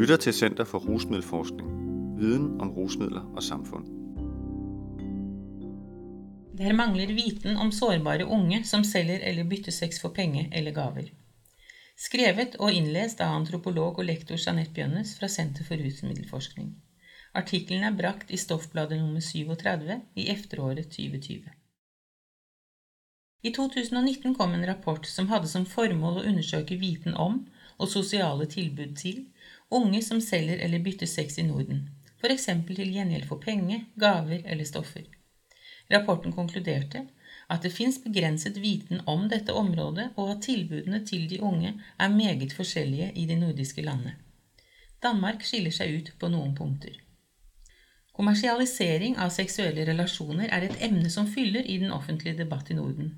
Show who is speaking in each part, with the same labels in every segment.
Speaker 1: lytter til Center for Rusmiddelforskning. Viden om rusmidler og samfunn.
Speaker 2: Der mangler viten om sårbare unge som selger eller bytter sex for penger eller gaver. Skrevet og innlest av antropolog og lektor Jeanette Bjønnes fra Senter for rusmiddelforskning. Artikkelen er brakt i Stoffbladet nummer 37 i efteråret 2020. I 2019 kom en rapport som hadde som formål å undersøke viten om og sosiale tilbud til unge som selger eller bytter sex i Norden, f.eks. til gjengjeld for penger, gaver eller stoffer. Rapporten konkluderte at det fins begrenset viten om dette området, og at tilbudene til de unge er meget forskjellige i de nordiske landene. Danmark skiller seg ut på noen punkter. Kommersialisering av seksuelle relasjoner er et emne som fyller i den offentlige debatt i Norden,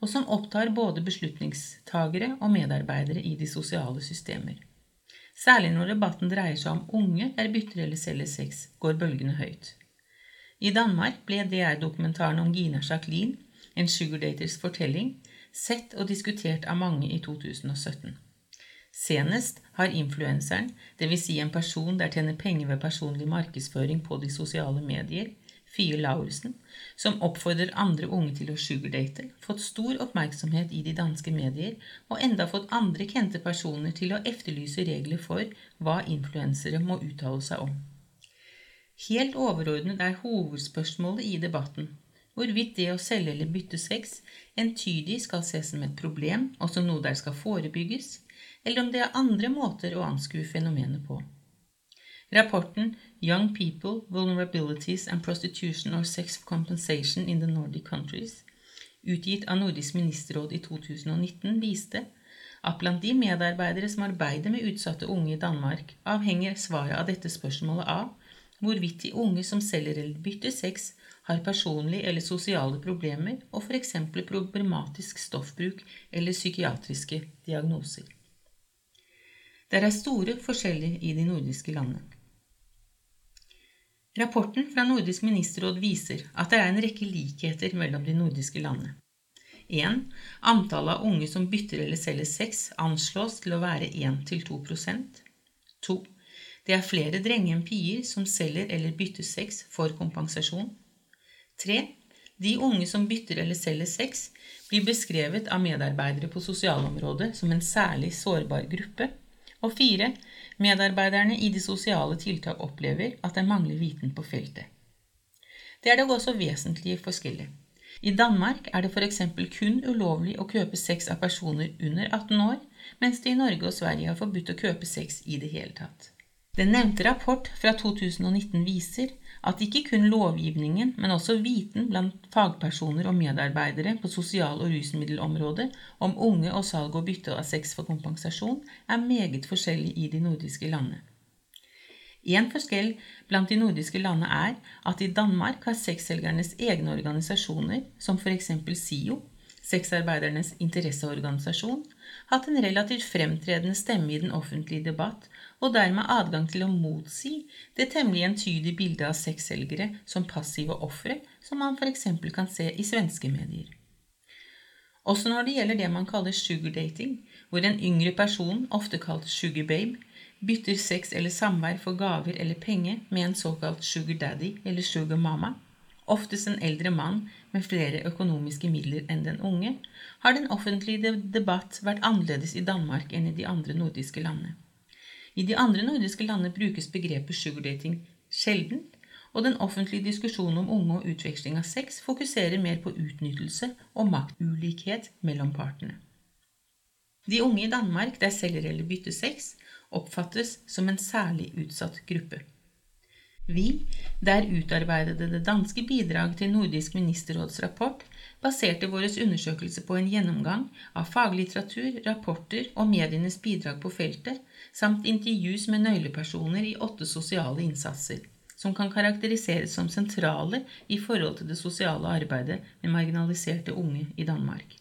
Speaker 2: og som opptar både beslutningstagere og medarbeidere i de sosiale systemer. Særlig når debatten dreier seg om unge der bytter eller selger sex, går bølgene høyt. I Danmark ble DR-dokumentaren om Gina Jacqueline, en sugardaters fortelling, sett og diskutert av mange i 2017. Senest har influenseren, dvs. Si en person der tjener penger ved personlig markedsføring på de sosiale medier, Fie Laursen, som oppfordrer andre unge til å sugardate, fått stor oppmerksomhet i de danske medier, og enda fått andre kjente personer til å efterlyse regler for hva influensere må uttale seg om. Helt overordnet er hovedspørsmålet i debatten hvorvidt det å selge eller bytte sex entydig skal ses som et problem og som noe der skal forebygges, eller om det er andre måter å anskue fenomenet på. Rapporten Young People, Vulnerabilities and Prostitution or Sex Compensation in the Nordic Countries, utgitt av Nordisk ministerråd i 2019, viste at blant de medarbeidere som arbeider med utsatte unge i Danmark, avhenger svaret av dette spørsmålet av hvorvidt de unge som selger eller bytter sex, har personlige eller sosiale problemer og f.eks. problematisk stoffbruk eller psykiatriske diagnoser. Det er store forskjeller i de nordiske landene. Rapporten fra Nordisk ministerråd viser at det er en rekke likheter mellom de nordiske landene. 1. Antallet av unge som bytter eller selger sex, anslås til å være 1-2% 2. Det er flere drenger enn pier som selger eller bytter sex for kompensasjon. 3. De unge som bytter eller selger sex, blir beskrevet av medarbeidere på sosialområdet som en særlig sårbar gruppe. Og 4. Medarbeiderne i de sosiale tiltak opplever at det mangler viten på feltet. Det er dog også vesentlige forskjeller. I Danmark er det f.eks. kun ulovlig å kjøpe sex av personer under 18 år, mens det i Norge og Sverige har forbudt å kjøpe sex i det hele tatt. Den nevnte rapport fra 2019 viser at ikke kun lovgivningen, men også viten blant fagpersoner og medarbeidere på sosial- og rusmiddelområdet om unge og salg og bytte av sex for kompensasjon er meget forskjellig i de nordiske landene. En forskjell blant de nordiske landene er at i Danmark har sexselgernes egne organisasjoner, som f.eks. SIO, sexarbeidernes interesseorganisasjon, hatt en relativt fremtredende stemme i den offentlige debatt og dermed adgang til å motsi det temmelig entydige bildet av sexselgere som passive ofre, som man f.eks. kan se i svenske medier. Også når det gjelder det man kaller sugardating, hvor en yngre person, ofte kalt sugarbabe, bytter sex eller samvær for gaver eller penger med en såkalt sugardaddy eller sugar mama, oftest en eldre mann med flere økonomiske midler enn den unge, har den offentlige debatt vært annerledes i Danmark enn i de andre nordiske landene. I de andre nordiske landene brukes begrepet sugardating sjelden, og den offentlige diskusjonen om unge og utveksling av sex fokuserer mer på utnyttelse og maktulikhet mellom partene. De unge i Danmark der selger eller bytter sex, oppfattes som en særlig utsatt gruppe. Vi, der utarbeidede det danske bidrag til Nordisk ministerråds rapport, baserte vår undersøkelse på en gjennomgang av faglitteratur, rapporter og medienes bidrag på feltet, samt intervjus med nøylepersoner i åtte sosiale innsatser, som kan karakteriseres som sentrale i forhold til det sosiale arbeidet med marginaliserte unge i Danmark.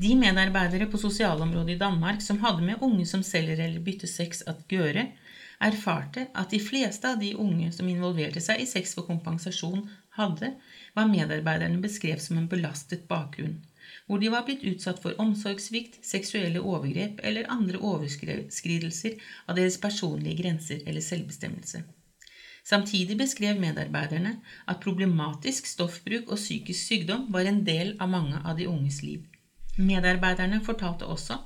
Speaker 2: De medarbeidere på sosialområdet i Danmark som hadde med unge som selger eller bytter sex at gjøre, erfarte at de fleste av de unge som involverte seg i sex for kompensasjon, hadde hva medarbeiderne beskrev som en belastet bakgrunn, hvor de var blitt utsatt for omsorgssvikt, seksuelle overgrep eller andre overskridelser av deres personlige grenser eller selvbestemmelse. Samtidig beskrev medarbeiderne at problematisk stoffbruk og psykisk sykdom var en del av mange av de unges liv. Medarbeiderne fortalte også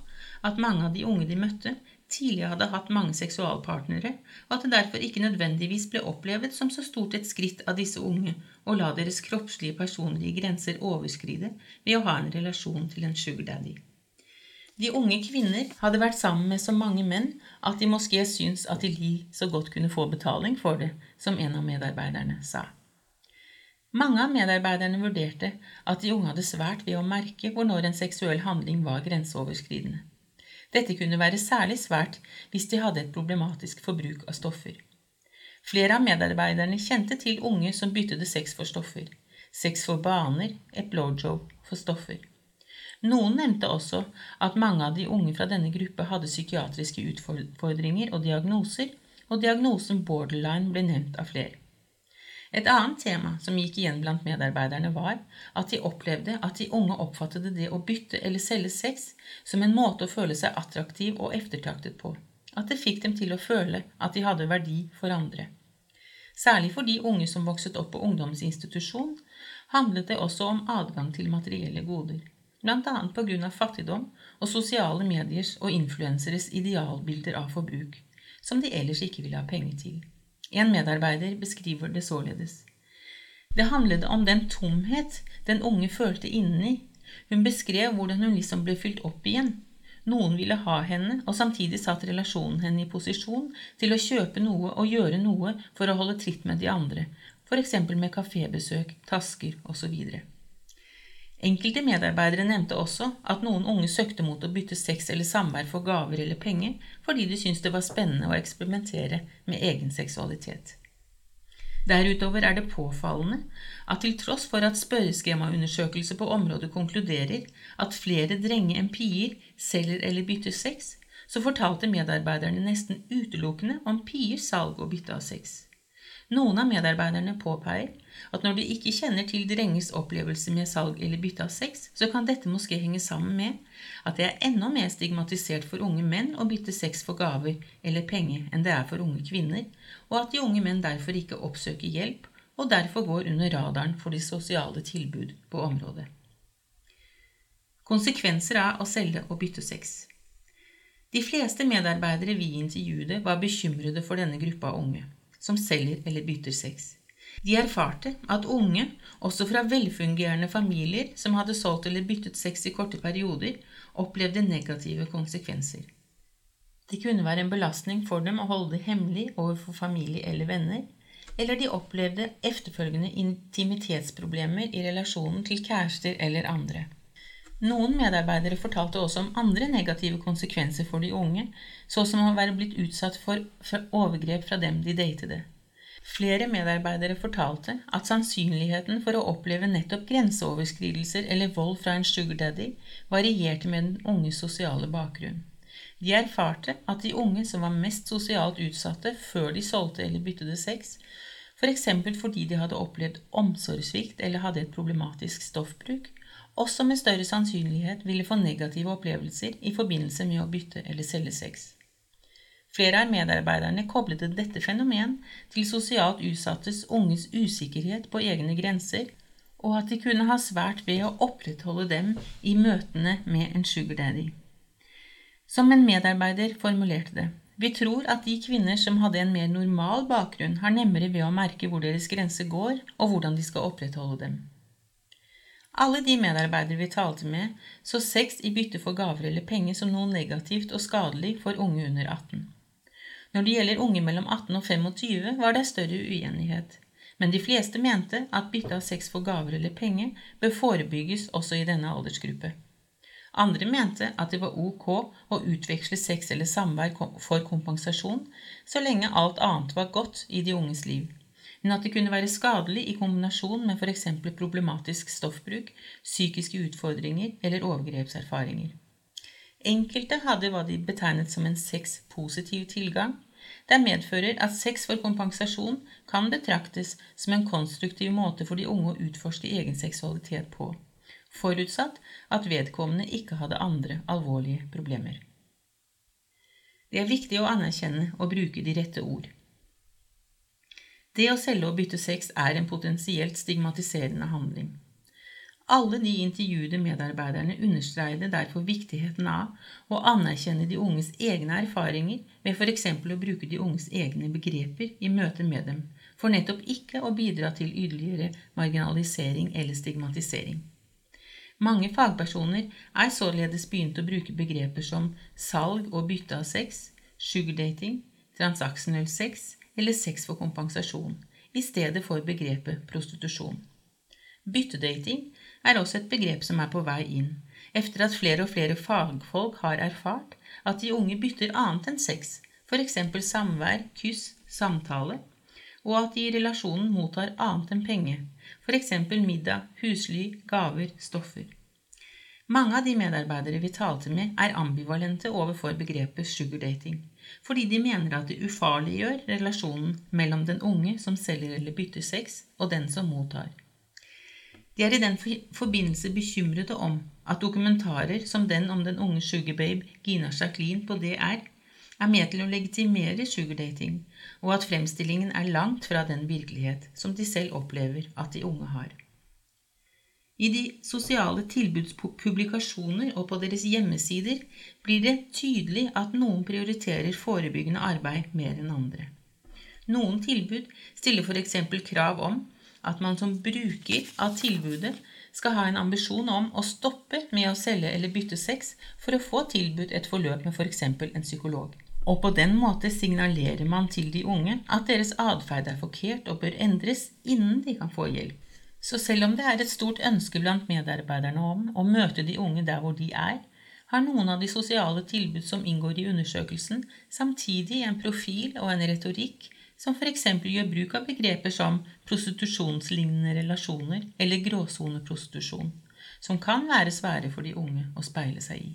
Speaker 2: at mange av de unge de møtte, tidligere hadde hatt mange seksualpartnere, og at det derfor ikke nødvendigvis ble opplevet som så stort et skritt av disse unge å la deres kroppslige personlige grenser overskride ved å ha en relasjon til en sugar daddy. De unge kvinner hadde vært sammen med så mange menn at de moské syns at de så godt kunne få betaling for det, som en av medarbeiderne sa. Mange av medarbeiderne vurderte at de unge hadde svært ved å merke hvor når en seksuell handling var grenseoverskridende. Dette kunne være særlig svært hvis de hadde et problematisk forbruk av stoffer. Flere av medarbeiderne kjente til unge som byttet sex for stoffer. Sex for baner, et blowjob for stoffer. Noen nevnte også at mange av de unge fra denne gruppe hadde psykiatriske utfordringer og diagnoser, og diagnosen borderline ble nevnt av flere. Et annet tema som gikk igjen blant medarbeiderne, var at de opplevde at de unge oppfattet det å bytte eller selge sex som en måte å føle seg attraktiv og eftertraktet på, at det fikk dem til å føle at de hadde verdi for andre. Særlig for de unge som vokset opp på ungdomsinstitusjon, handlet det også om adgang til materielle goder, bl.a. på grunn av fattigdom og sosiale mediers og influenseres idealbilder av forbruk, som de ellers ikke ville ha penger til. En medarbeider beskriver det således. Det handlet om den tomhet den unge følte inni. Hun beskrev hvordan hun liksom ble fylt opp igjen. Noen ville ha henne, og samtidig satt relasjonen henne i posisjon til å kjøpe noe og gjøre noe for å holde tritt med de andre, f.eks. med kafébesøk, tasker osv. Enkelte medarbeidere nevnte også at noen unge søkte mot å bytte sex eller samvær for gaver eller penger fordi de syntes det var spennende å eksperimentere med egen seksualitet. Derutover er det påfallende at til tross for at spørreskjemaundersøkelser på området konkluderer at flere drenge enn pier selger eller bytter sex, så fortalte medarbeiderne nesten utelukkende om piers salg og bytte av sex. Noen av medarbeiderne påpeier at når de ikke kjenner til drenges opplevelse med salg eller bytte av sex, så kan dette måske henge sammen med at det er enda mer stigmatisert for unge menn å bytte sex for gaver eller penger enn det er for unge kvinner, og at de unge menn derfor ikke oppsøker hjelp og derfor går under radaren for de sosiale tilbud på området. Konsekvenser av å selge og bytte sex. De fleste medarbeidere vi intervjuet, var bekymrede for denne gruppa unge som selger eller bytter sex. De erfarte at unge, også fra velfungerende familier som hadde solgt eller byttet sex i korte perioder, opplevde negative konsekvenser. Det kunne være en belastning for dem å holde det hemmelig overfor familie eller venner, eller de opplevde efterfølgende intimitetsproblemer i relasjonen til kjærester eller andre. Noen medarbeidere fortalte også om andre negative konsekvenser for de unge, så som å være blitt utsatt for, overgrep fra dem de datede. Flere medarbeidere fortalte at sannsynligheten for å oppleve nettopp grenseoverskridelser eller vold fra en sugardaddy varierte med den unges sosiale bakgrunn. De erfarte at de unge som var mest sosialt utsatte før de solgte eller byttede sex, f.eks. For fordi de hadde opplevd omsorgssvikt eller hadde et problematisk stoffbruk, også med større sannsynlighet ville få negative opplevelser i forbindelse med å bytte eller selge sex. Flere av medarbeiderne koblet dette fenomen til sosialt utsattes unges usikkerhet på egne grenser, og at de kunne ha svært ved å opprettholde dem i møtene med en sugar daddy. Som en medarbeider formulerte det, vi tror at de kvinner som hadde en mer normal bakgrunn, har nemmere ved å merke hvor deres grenser går, og hvordan de skal opprettholde dem. Alle de medarbeidere vi talte med, så sex i bytte for gaver eller penger som noe negativt og skadelig for unge under 18. Når det gjelder unge mellom 18 og 25, var det større uenighet, men de fleste mente at bytte av sex for gaver eller penger bør forebygges også i denne aldersgruppe. Andre mente at det var ok å utveksle sex eller samvær for kompensasjon, så lenge alt annet var godt i de unges liv men at det kunne være skadelig i kombinasjon med f.eks. problematisk stoffbruk, psykiske utfordringer eller overgrepserfaringer. Enkelte hadde hva de betegnet som en sexpositiv tilgang. Det medfører at sex for kompensasjon kan betraktes som en konstruktiv måte for de unge å utforske egen seksualitet på. forutsatt at vedkommende ikke hadde andre alvorlige problemer. Det er viktig å anerkjenne og bruke de rette ord. Det å selge og bytte sex er en potensielt stigmatiserende handling. Alle de intervjuede medarbeiderne understreide derfor viktigheten av å anerkjenne de unges egne erfaringer ved f.eks. å bruke de unges egne begreper i møte med dem, for nettopp ikke å bidra til ytterligere marginalisering eller stigmatisering. Mange fagpersoner er således begynt å bruke begreper som salg og bytte av sex, sugardating, transaksjonell sex eller sex for kompensasjon, i stedet for begrepet prostitusjon. Byttedating er også et begrep som er på vei inn, etter at flere og flere fagfolk har erfart at de unge bytter annet enn sex, f.eks. samvær, kyss, samtale, og at de i relasjonen mottar annet enn penger, f.eks. middag, husly, gaver, stoffer. Mange av de medarbeidere vi talte med, er ambivalente overfor begrepet sugardating, fordi de mener at det ufarliggjør relasjonen mellom den unge som selger eller bytter sex, og den som mottar. De er i den forbindelse bekymrede om at dokumentarer som den om den unge sugarbabe Gina Jacqueline på DR er med til å legitimere sugardating, og at fremstillingen er langt fra den virkelighet som de selv opplever at de unge har. I de sosiale tilbudspublikasjoner og på deres hjemmesider blir det tydelig at noen prioriterer forebyggende arbeid mer enn andre. Noen tilbud stiller f.eks. krav om at man som bruker av tilbudet skal ha en ambisjon om å stoppe med å selge eller bytte sex for å få tilbudt et forløp med f.eks. For en psykolog og på den måte signalerer man til de unge at deres atferd er forkert og bør endres innen de kan få hjelp. Så selv om det er et stort ønske blant medarbeiderne om å møte de unge der hvor de er, har noen av de sosiale tilbud som inngår i undersøkelsen, samtidig en profil og en retorikk som f.eks. gjør bruk av begreper som prostitusjonslignende relasjoner eller gråsoneprostitusjon, som kan være svære for de unge å speile seg i.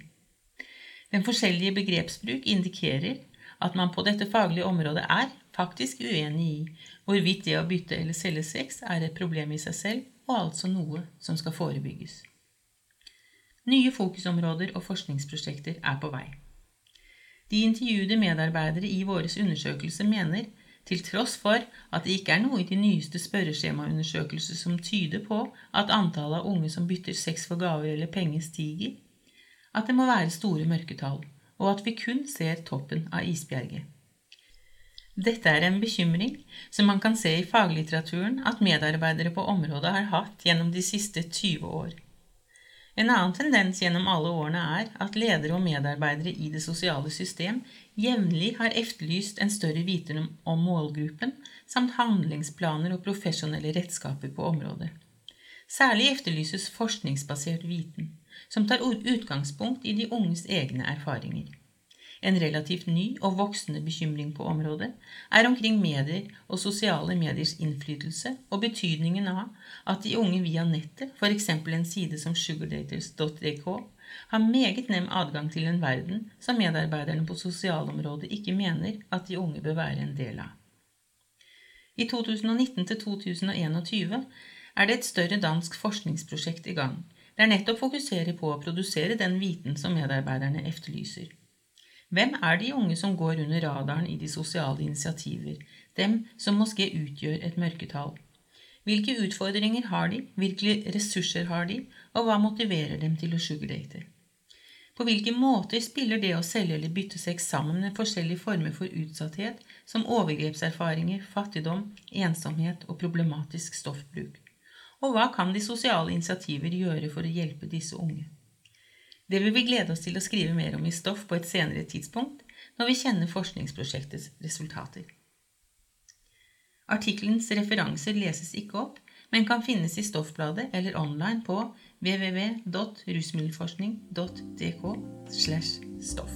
Speaker 2: Den forskjellige begrepsbruk indikerer at man på dette faglige området er faktisk uenig i hvorvidt det å bytte eller selge sex er et problem i seg selv, og altså noe som skal forebygges. Nye fokusområder og forskningsprosjekter er på vei. De intervjuede medarbeidere i våres undersøkelse mener, til tross for at det ikke er noe i de nyeste spørreskjemaundersøkelser som tyder på at antallet av unge som bytter sex for gaver eller penger, stiger, at det må være store mørketall, og at vi kun ser toppen av isbjerget. Dette er en bekymring som man kan se i faglitteraturen at medarbeidere på området har hatt gjennom de siste 20 år. En annen tendens gjennom alle årene er at ledere og medarbeidere i det sosiale system jevnlig har efterlyst en større viten om målgruppen samt handlingsplaner og profesjonelle redskaper på området. Særlig efterlyses forskningsbasert viten som tar utgangspunkt i de unges egne erfaringer. En relativt ny og voksende bekymring på området er omkring medier og sosiale mediers innflytelse og betydningen av at de unge via nettet, f.eks. en side som sugardaters.dk, har meget nem adgang til en verden som medarbeiderne på sosialområdet ikke mener at de unge bør være en del av. I 2019 2021 er det et større dansk forskningsprosjekt i gang det er nettopp fokuserer på å produsere den viten som medarbeiderne efterlyser. Hvem er de unge som går under radaren i de sosiale initiativer, dem som måske utgjør et mørketall? Hvilke utfordringer har de, hvilke ressurser har de, og hva motiverer dem til å sugardate? På hvilke måter spiller det å selge eller bytte sex sammen med forskjellige former for utsatthet, som overgrepserfaringer, fattigdom, ensomhet og problematisk stoffbruk? og hva kan de sosiale initiativer gjøre for å hjelpe disse unge? Det vil vi glede oss til å skrive mer om i stoff på et senere tidspunkt, når vi kjenner forskningsprosjektets resultater. Artikkelens referanser leses ikke opp, men kan finnes i Stoffbladet eller online på www.rusmiddelforskning.dk. stoff.